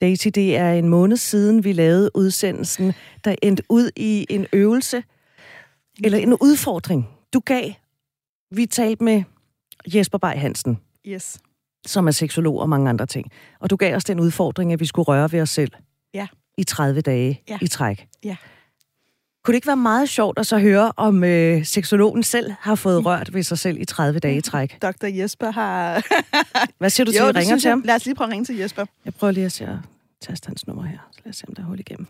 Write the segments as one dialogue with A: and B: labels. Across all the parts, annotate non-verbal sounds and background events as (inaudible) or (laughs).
A: Daisy, det er en måned siden, vi lavede udsendelsen, der endte ud i en øvelse, eller en udfordring. Du gav, vi talte med Jesper Bay Hansen,
B: Yes.
A: som er seksolog og mange andre ting. Og du gav os den udfordring, at vi skulle røre ved os selv
B: Ja.
A: i 30 dage
B: Ja.
A: i træk.
B: Ja.
A: Kunne det ikke være meget sjovt at så høre, om øh, seksologen selv har fået rørt ved sig selv i 30 dage i træk?
B: Dr. Jesper har... (laughs)
A: Hvad siger du til,
B: jo,
A: at ringer til
B: jeg.
A: ham?
B: Lad os lige prøve at ringe til Jesper.
A: Jeg prøver lige at se at taste hans nummer her. Så lad os se, om der er hul igennem.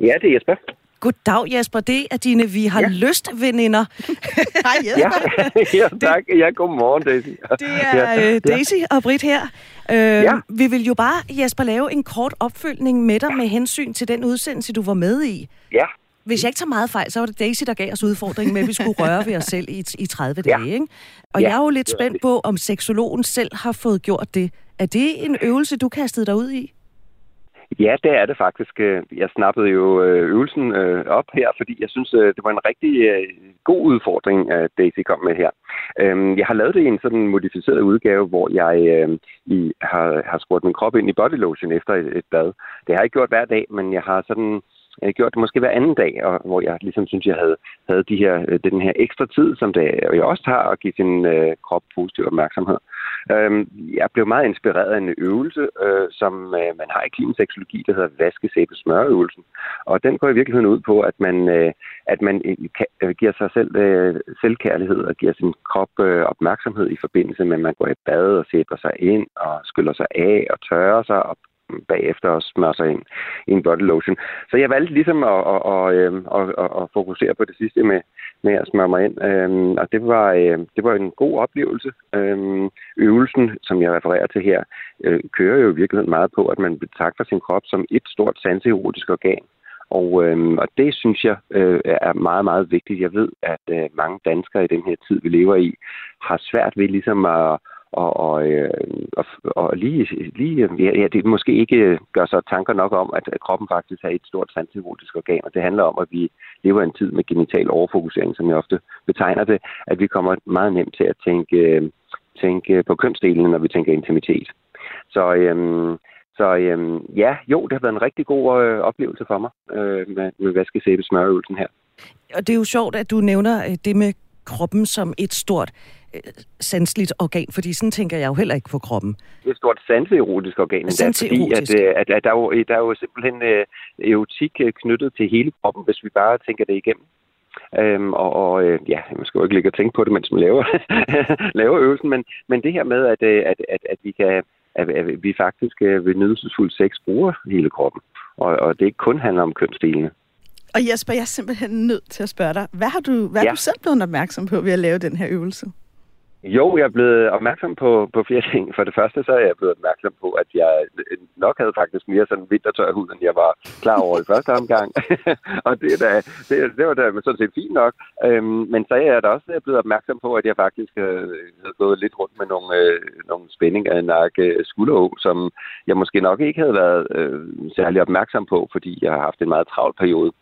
C: Ja, det er Jesper.
A: Goddag, Jesper. Det er dine Vi har ja. lyst veninder. (laughs)
B: Hej Jesper.
C: Ja, (laughs) ja tak. Ja, godmorgen, Daisy.
A: Det er øh, Daisy og Britt her. Øh,
C: Ja.
A: Vi vil jo bare, Jesper, lave en kort opfølgning med dig med hensyn til den udsendelse, du var med i.
C: Ja,
A: Hvis jeg ikke tager meget fejl, så var det Daisy, der gav os udfordringen med, at vi skulle (laughs) røre ved os selv i, i 30
C: Ja.
A: dage. Ikke? Og
C: Ja,
A: jeg er jo lidt
C: det
A: spændt på, om seksologen selv har fået gjort det. Er det en øvelse, du kastede dig ud i?
C: Ja, det er det faktisk. Øh, jeg snappede jo øh, øvelsen øh, op her, fordi jeg synes, det var en rigtig god udfordring, at Daisy kom med her. Øhm, jeg har lavet det i en sådan modificeret udgave, hvor jeg i, har, har skruet min krop ind i body lotion efter et, et bad. Det har jeg ikke gjort hver dag, men jeg har sådan jeg har gjort det måske hver anden dag, og hvor jeg ligesom synes, jeg havde, havde de her, øh, den her ekstra tid, som det øh, jeg også har at give sin øh, krop positiv opmærksomhed. Øhm, jeg blev meget inspireret af en øvelse, øh, som øh, man har i klinisk seksologi, der hedder vaskesæbe smørøvelsen. Og den går i virkeligheden ud på, at man, øh, at man øh, kan, øh, giver sig selv øh, selvkærlighed og giver sin krop øh, opmærksomhed i forbindelse med, at man går i bad og sæber sig ind og skyller sig af og tørrer sig og bagefter og smøre sig ind i en body lotion. Så jeg valgte ligesom at, at, at, øhm, at, at, at fokusere på det sidste med, med at smøre mig ind. Øhm, Og det var, øh, det var en god oplevelse. Øhm, Øvelsen, som jeg refererer til her, øh, kører jo i virkeligheden meget på, at man betragter sin krop som et stort sanseerotisk organ. Og, øhm, og det synes jeg øh, er meget, meget vigtigt. Jeg ved, at øh, mange danskere i den her tid, vi lever i, har svært ved ligesom at og, og, øh, og, og lige, lige ja, det måske ikke gør sig tanker nok om, at, kroppen faktisk er et stort sanserotisk organ, og det handler om, at vi lever i en tid med genital overfokusering, som jeg ofte betegner det, at vi kommer meget nemt til at tænke, øh, tænke på kønsdelene, når vi tænker intimitet. Så, øhm, så øhm, ja, jo, det har været en rigtig god øh, oplevelse for mig øh, med, med vaskesæbe smørøvelsen her.
A: Og det er jo sjovt, at du nævner øh, det med kroppen som et stort øh, sanseligt organ, fordi sådan tænker jeg jo heller ikke på kroppen.
C: Det er et stort sanseerotisk organ, endda, fordi at, øh, at, at der, er jo, der er jo simpelthen øh, erotik øh, knyttet til hele kroppen, hvis vi bare tænker det igennem. Øhm, og og øh, ja, man skal jo ikke ligge og tænke på det, mens man laver, (laughs) laver øvelsen, men, men det her med, at, øh, at, at, at vi kan at, at vi faktisk øh, ved nydelsesfuld sex bruger hele kroppen, og, og det ikke kun handler om kønsdelene.
B: Og Jesper, jeg er simpelthen nødt til at spørge dig, hvad har du, hvad. Ja. er du selv blevet opmærksom på ved at lave den her øvelse?
C: Jo, jeg er blevet opmærksom på, på flere ting. For det første så er jeg blevet opmærksom på, at jeg nok havde faktisk mere sådan vintertør hud, end jeg var klar over i første omgang. (laughs) og det, da, det, det var da sådan set fint nok. Øhm, men så er jeg da også blevet opmærksom på, at jeg faktisk øh, havde gået lidt rundt med nogle, øh, nogle spændinger i nakke øh, skulderå, som jeg måske nok ikke havde været øh, særlig opmærksom på, fordi jeg har haft en meget travl periode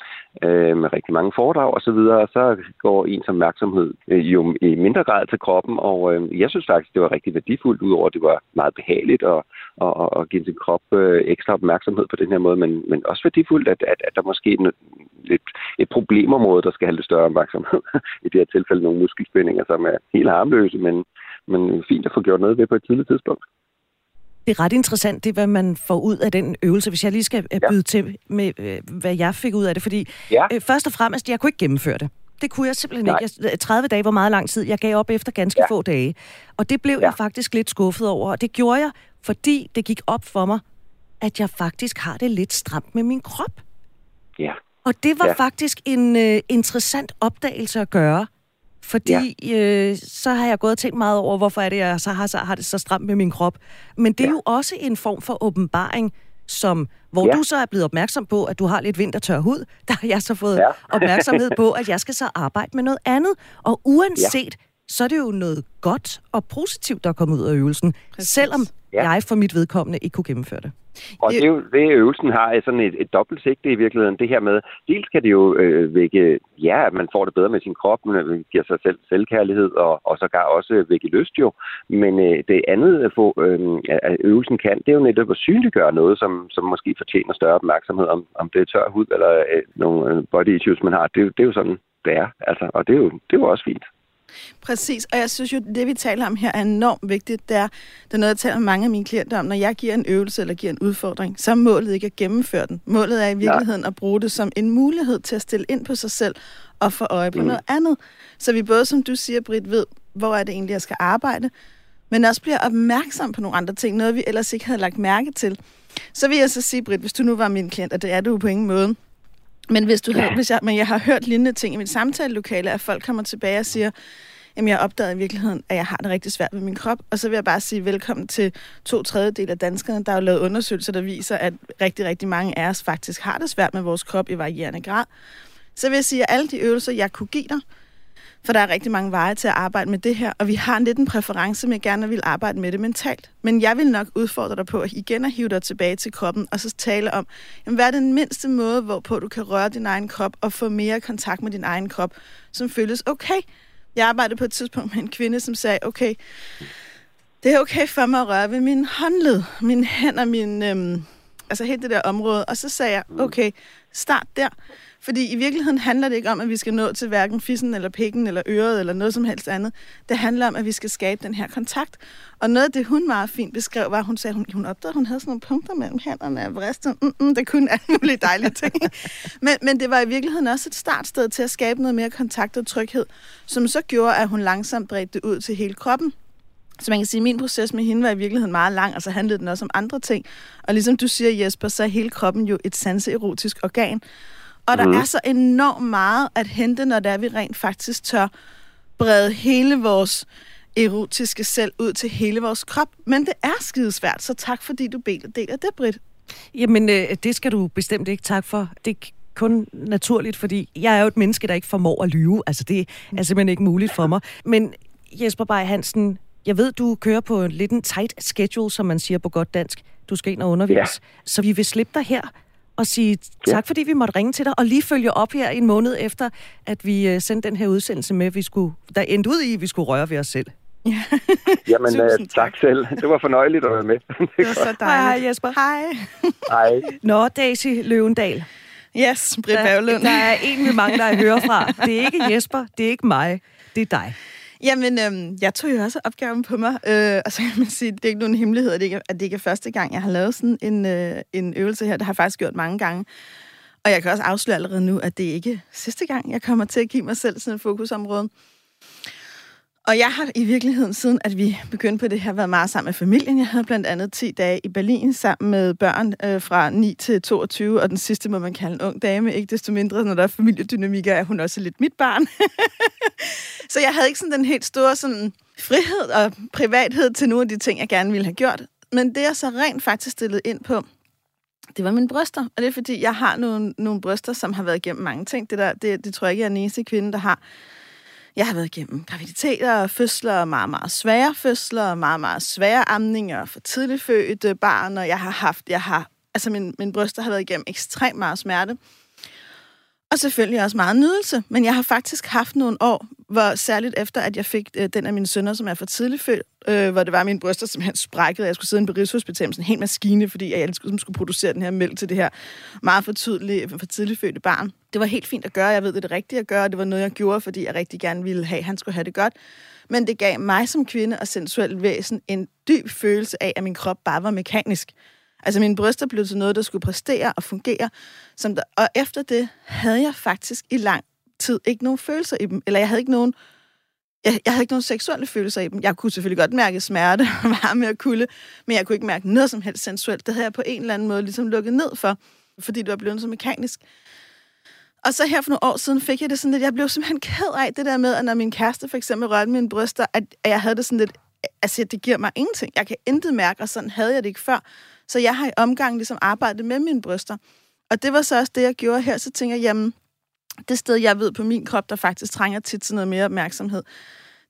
C: øh, med rigtig mange foredrag og så videre, og så går ens opmærksomhed øh, jo i mindre grad til kroppen, og øh, jeg synes faktisk, det var rigtig værdifuldt, udover at det var meget behageligt at, at, at, at give sin krop øh, ekstra opmærksomhed på den her måde, men, men også værdifuldt, at, at, at der måske er et, et, problemområde, der skal have lidt større opmærksomhed. (laughs) I det her tilfælde nogle muskelspændinger, som er helt harmløse, men, men fint at få gjort noget ved på et tidligt tidspunkt.
A: Det er ret interessant, det hvad man får ud af den øvelse, hvis jeg lige skal ja.
C: Ja.
A: byde til med, øh, hvad jeg fik ud af det. Fordi
C: Ja.
A: øh, først og fremmest, jeg kunne ikke gennemføre det. Det kunne jeg simpelthen
C: Nej.
A: ikke. Jeg, 30 dage var meget lang tid. Jeg gav op efter ganske ja. Få dage. Og det blev ja. Jeg faktisk lidt skuffet over. Og det gjorde jeg, fordi det gik op for mig, at jeg faktisk har det lidt stramt med min krop.
C: Ja.
A: Og det var ja. Faktisk en øh, interessant opdagelse at gøre. Fordi ja. øh, så har jeg gået og tænkt meget over, hvorfor er det, jeg så har, så har det så stramt med min krop. Men det er. Ja. jo også en form for åbenbaring, som, hvor ja. Du så er blevet opmærksom på, at du har lidt vintertør hud. (laughs) Der har jeg så fået ja. (laughs) Opmærksomhed på, at jeg skal så arbejde med noget andet. Og uanset, ja. så er det jo noget godt og positivt, der er kommet ud af øvelsen.
B: Præcis.
A: Selvom. Ja. jeg for mit vedkommende ikke kunne gennemføre det.
C: Og det, er jo, det øvelsen har sådan et, et dobbelt sigte i virkeligheden. Det her med, dels kan det jo øh, vække, ja, at man får det bedre med sin krop, man giver sig selv selvkærlighed, og, og så kan også vække lyst jo. Men øh, det andet, at, få, øh, at øvelsen kan, det er jo netop at synliggøre noget, som, som måske fortjener større opmærksomhed, om, om det er tør hud eller øh, nogle øh, body issues, man har. Det, det er jo sådan, det er. Altså, og det er, jo, det er jo også fint.
B: Præcis, og jeg synes jo, det vi taler om her er enormt vigtigt. Det er, det er noget, jeg taler med mange af mine klienter om. Når jeg giver en øvelse eller giver en udfordring, så er målet ikke at gennemføre den. Målet er i virkeligheden at bruge det som en mulighed til at stille ind på sig selv og få øje på mm. noget andet. Så vi både, som du siger, Britt, ved, hvor er det egentlig, jeg skal arbejde, men også bliver opmærksom på nogle andre ting, noget vi ellers ikke havde lagt mærke til. Så vil jeg så sige, Britt, hvis du nu var min klient, og det er du på ingen måde, men hvis du ja. hvis jeg, men jeg har hørt lignende ting i mit samtalelokale, at folk kommer tilbage og siger, jamen jeg opdagede i virkeligheden, at jeg har det rigtig svært med min krop. Og så vil jeg bare sige velkommen til to tredjedel af danskerne. Der er jo lavet undersøgelser, der viser, at rigtig, rigtig mange af os faktisk har det svært med vores krop i varierende grad. Så vil jeg sige, at alle de øvelser, jeg kunne give dig, for der er rigtig mange veje til at arbejde med det her, og vi har lidt en præference med, at gerne vil arbejde med det mentalt. Men jeg vil nok udfordre dig på at igen at hive dig tilbage til kroppen, og så tale om, jamen, hvad er den mindste måde, hvorpå du kan røre din egen krop og få mere kontakt med din egen krop, som føles okay. Jeg arbejdede på et tidspunkt med en kvinde, som sagde, okay, det er okay for mig at røre ved min håndled, mine hænder, min, øhm, altså helt det der område. Og så sagde jeg, okay, start der. Fordi i virkeligheden handler det ikke om, at vi skal nå til hverken fissen eller pikken eller øret eller noget som helst andet. Det handler om, at vi skal skabe den her kontakt. Og noget af det, hun meget fint beskrev, var, at hun sagde, at hun, hun opdagede, at hun havde sådan nogle punkter mellem hænderne og bristet. Mm, mm, det kunne alle mulige dejlige ting. (laughs) men, men det var i virkeligheden også et startsted til at skabe noget mere kontakt og tryghed, som så gjorde, at hun langsomt bredte det ud til hele kroppen. Så man kan sige, at min proces med hende var i virkeligheden meget lang, og så handlede den også om andre ting. Og ligesom du siger, Jesper, så er hele kroppen jo et sanseerotisk organ. Og der mm. er så enormt meget at hente, når der vi rent faktisk tør brede hele vores erotiske selv ud til hele vores krop. Men det er skidesvært, så tak fordi du deler det, Britt.
A: Jamen, øh, det skal du bestemt ikke tak for. Det er kun naturligt, fordi jeg er jo et menneske, der ikke formår at lyve. Altså, det er simpelthen ikke muligt for mig. Men Jesper Bay Hansen, jeg ved, du kører på en lidt en tight schedule, som man siger på godt dansk. Du skal ind og undervise. Ja. Så vi vil slippe dig her og sige tak, ja. fordi vi måtte ringe til dig, og lige følge op her en måned efter, at vi uh, sendte den her udsendelse med, vi skulle, der endte ud i, at vi skulle røre ved os selv. Ja. (laughs)
C: Jamen, uh, tak. tak selv. Det var fornøjeligt at være med.
B: det, (laughs) det var så dejligt. Hej,
A: Jesper.
B: Hej. (laughs)
C: Hej.
A: Nå, Daisy Løvendal.
B: Yes, Britt der,
A: der er en, vi mangler at høre fra. Det er ikke Jesper, det er ikke mig, det er dig.
B: Jamen, øhm, jeg tog jo også opgaven på mig, øh, og så kan man sige, det er ikke nogen hemmelighed, at det ikke, at det ikke er første gang, jeg har lavet sådan en, øh, en øvelse her. Det har jeg faktisk gjort mange gange. Og jeg kan også afsløre allerede nu, at det ikke er sidste gang, jeg kommer til at give mig selv sådan et fokusområde. Og jeg har i virkeligheden, siden at vi begyndte på det her, været meget sammen med familien. Jeg havde blandt andet 10 dage i Berlin sammen med børn øh, fra 9 til 22, og den sidste må man kalde en ung dame. Ikke desto mindre, når der er familiedynamikker, er hun også lidt mit barn. (laughs) så jeg havde ikke sådan den helt store sådan, frihed og privathed til nogle af de ting, jeg gerne ville have gjort. Men det, jeg så rent faktisk stillede ind på, det var mine bryster. Og det er, fordi jeg har nogle, nogle bryster, som har været igennem mange ting. Det, der, det, det tror jeg ikke, jeg er den eneste kvinde, der har. Jeg har været igennem graviditeter og fødsler, meget, meget svære fødsler, meget, meget svære amninger for tidligt fødte barn, og jeg har haft, jeg har, altså min, min bryster har været igennem ekstremt meget smerte. Og selvfølgelig også meget nydelse. Men jeg har faktisk haft nogle år, hvor særligt efter, at jeg fik øh, den af mine sønner, som er for tidligt født, øh, hvor det var mine bryster, som han sprækkede. Jeg skulle sidde på Rigshospitalet med sådan en hel maskine, fordi jeg skulle, skulle producere den her mælk til det her meget for, tydelige, for tidligt fødte barn. Det var helt fint at gøre. Jeg ved, det er det rigtige at gøre. Det var noget, jeg gjorde, fordi jeg rigtig gerne ville have, at han skulle have det godt. Men det gav mig som kvinde og sensuel væsen en dyb følelse af, at min krop bare var mekanisk. Altså mine bryster blev til noget, der skulle præstere og fungere. Som der, og efter det havde jeg faktisk i lang tid ikke nogen følelser i dem. Eller jeg havde ikke nogen jeg, jeg havde ikke nogen seksuelle følelser i dem. Jeg kunne selvfølgelig godt mærke smerte og (laughs) varme og kulde, men jeg kunne ikke mærke noget som helst sensuelt. Det havde jeg på en eller anden måde ligesom lukket ned for, fordi det var blevet så mekanisk. Og så her for nogle år siden fik jeg det sådan lidt, jeg blev simpelthen ked af det der med, at når min kæreste for eksempel rørte mine bryster, at, at jeg havde det sådan lidt, altså det giver mig ingenting. Jeg kan intet mærke, og sådan havde jeg det ikke før. Så jeg har i omgang ligesom arbejdet med mine bryster. Og det var så også det, jeg gjorde her. Så tænker jeg, jamen, det sted, jeg ved på min krop, der faktisk trænger til til noget mere opmærksomhed,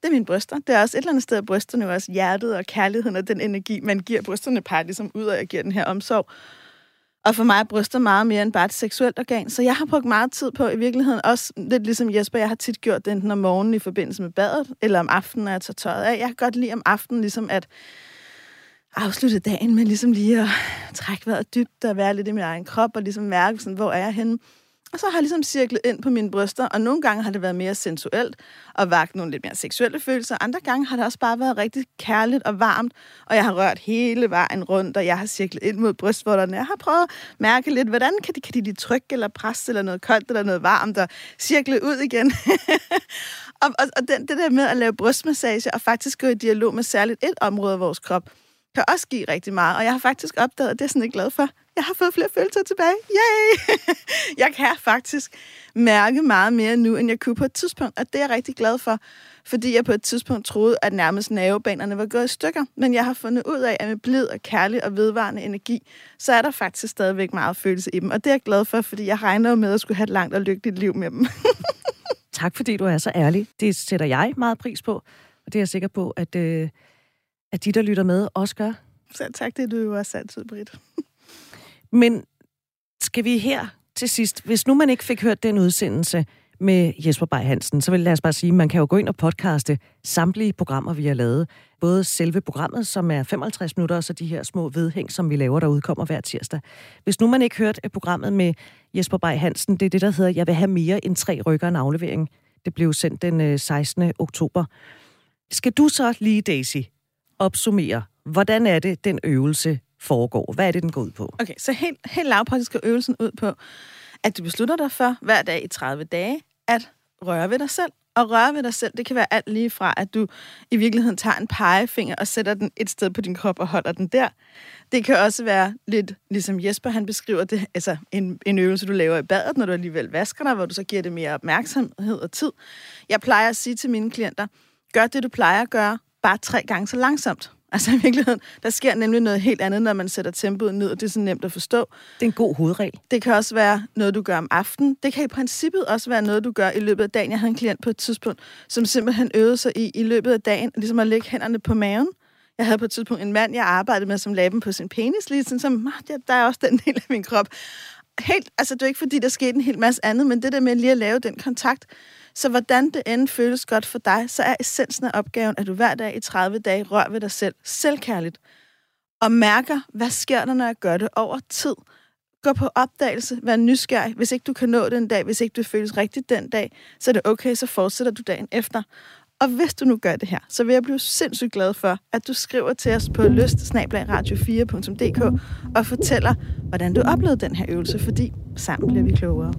B: det er mine bryster. Det er også et eller andet sted at brysterne, er også hjertet og kærligheden og den energi, man giver brysterne par ligesom ud af at giver den her omsorg. Og for mig er bryster meget mere end bare et seksuelt organ. Så jeg har brugt meget tid på i virkeligheden, også lidt ligesom Jesper, jeg har tit gjort det enten om morgenen i forbindelse med badet, eller om aftenen, når jeg tager tøjet af. Jeg kan godt lide om aftenen ligesom at afslutte dagen med ligesom lige at trække vejret dybt og være lidt i min egen krop, og ligesom mærke, sådan, hvor er jeg henne. Og så har jeg ligesom cirklet ind på mine bryster, og nogle gange har det været mere sensuelt og vagt nogle lidt mere seksuelle følelser. Andre gange har det også bare været rigtig kærligt og varmt, og jeg har rørt hele vejen rundt, og jeg har cirklet ind mod brystvorterne. Jeg har prøvet at mærke lidt, hvordan kan de, kan de, lige trykke eller presse, eller noget koldt eller noget varmt, og cirkle ud igen. (laughs) og og, og den, det der med at lave brystmassage og faktisk gå i dialog med særligt et område af vores krop, kan også give rigtig meget. Og jeg har faktisk opdaget, at det er sådan ikke glad for. Jeg har fået flere følelser tilbage. Yay! (laughs) jeg kan faktisk mærke meget mere nu, end jeg kunne på et tidspunkt, og det er jeg rigtig glad for, fordi jeg på et tidspunkt troede, at nærmest nervebanerne var gået i stykker. Men jeg har fundet ud af, at med blid og kærlig og vedvarende energi, så er der faktisk stadigvæk meget følelse i dem. Og det er jeg glad for, fordi jeg regner med at skulle have et langt og lykkeligt liv med dem. (laughs)
A: tak fordi du er så ærlig. Det sætter jeg meget pris på, og det er jeg sikker på, at, øh, at de, der lytter med, også gør.
B: Så tak, det er du jo også altid, Britt. (laughs)
A: Men skal vi her til sidst, hvis nu man ikke fik hørt den udsendelse med Jesper Bay Hansen, så vil jeg bare sige, at man kan jo gå ind og podcaste samtlige programmer, vi har lavet. Både selve programmet, som er 55 minutter, og så de her små vedhæng, som vi laver, der udkommer hver tirsdag. Hvis nu man ikke hørt programmet med Jesper Bay Hansen, det er det, der hedder Jeg vil have mere end tre rykker en aflevering. Det blev sendt den 16. Øh, oktober. Skal du så lige, Daisy, opsummere, hvordan er det, den øvelse foregår? Hvad er det, den går ud på?
B: Okay, så helt, helt lavpraktisk går øvelsen ud på, at du beslutter dig for hver dag i 30 dage at røre ved dig selv. Og røre ved dig selv, det kan være alt lige fra, at du i virkeligheden tager en pegefinger og sætter den et sted på din krop og holder den der. Det kan også være lidt, ligesom Jesper han beskriver det, altså en, en øvelse, du laver i badet, når du alligevel vasker dig, hvor du så giver det mere opmærksomhed og tid. Jeg plejer at sige til mine klienter, gør det, du plejer at gøre, bare tre gange så langsomt. (laughs) Altså i virkeligheden, der sker nemlig noget helt andet, når man sætter tempoet ned, og det er så nemt at forstå.
A: Det er en god hovedregel.
B: Det kan også være noget, du gør om aftenen. Det kan i princippet også være noget, du gør i løbet af dagen. Jeg havde en klient på et tidspunkt, som simpelthen øvede sig i, i løbet af dagen, ligesom at lægge hænderne på maven. Jeg havde på et tidspunkt en mand, jeg arbejdede med, som lagde dem på sin penis, lige sådan som, der er også den del af min krop. Helt, altså det er ikke fordi, der skete en hel masse andet, men det der med lige at lave den kontakt, så hvordan det end føles godt for dig, så er essensen af opgaven, at du hver dag i 30 dage rører ved dig selv selvkærligt. Og mærker, hvad sker der, når jeg gør det over tid. Gå på opdagelse, vær nysgerrig. Hvis ikke du kan nå den dag, hvis ikke du føles rigtigt den dag, så er det okay, så fortsætter du dagen efter. Og hvis du nu gør det her, så vil jeg blive sindssygt glad for, at du skriver til os på lystsnablagradio4.dk og fortæller, hvordan du oplevede den her øvelse, fordi sammen bliver vi klogere.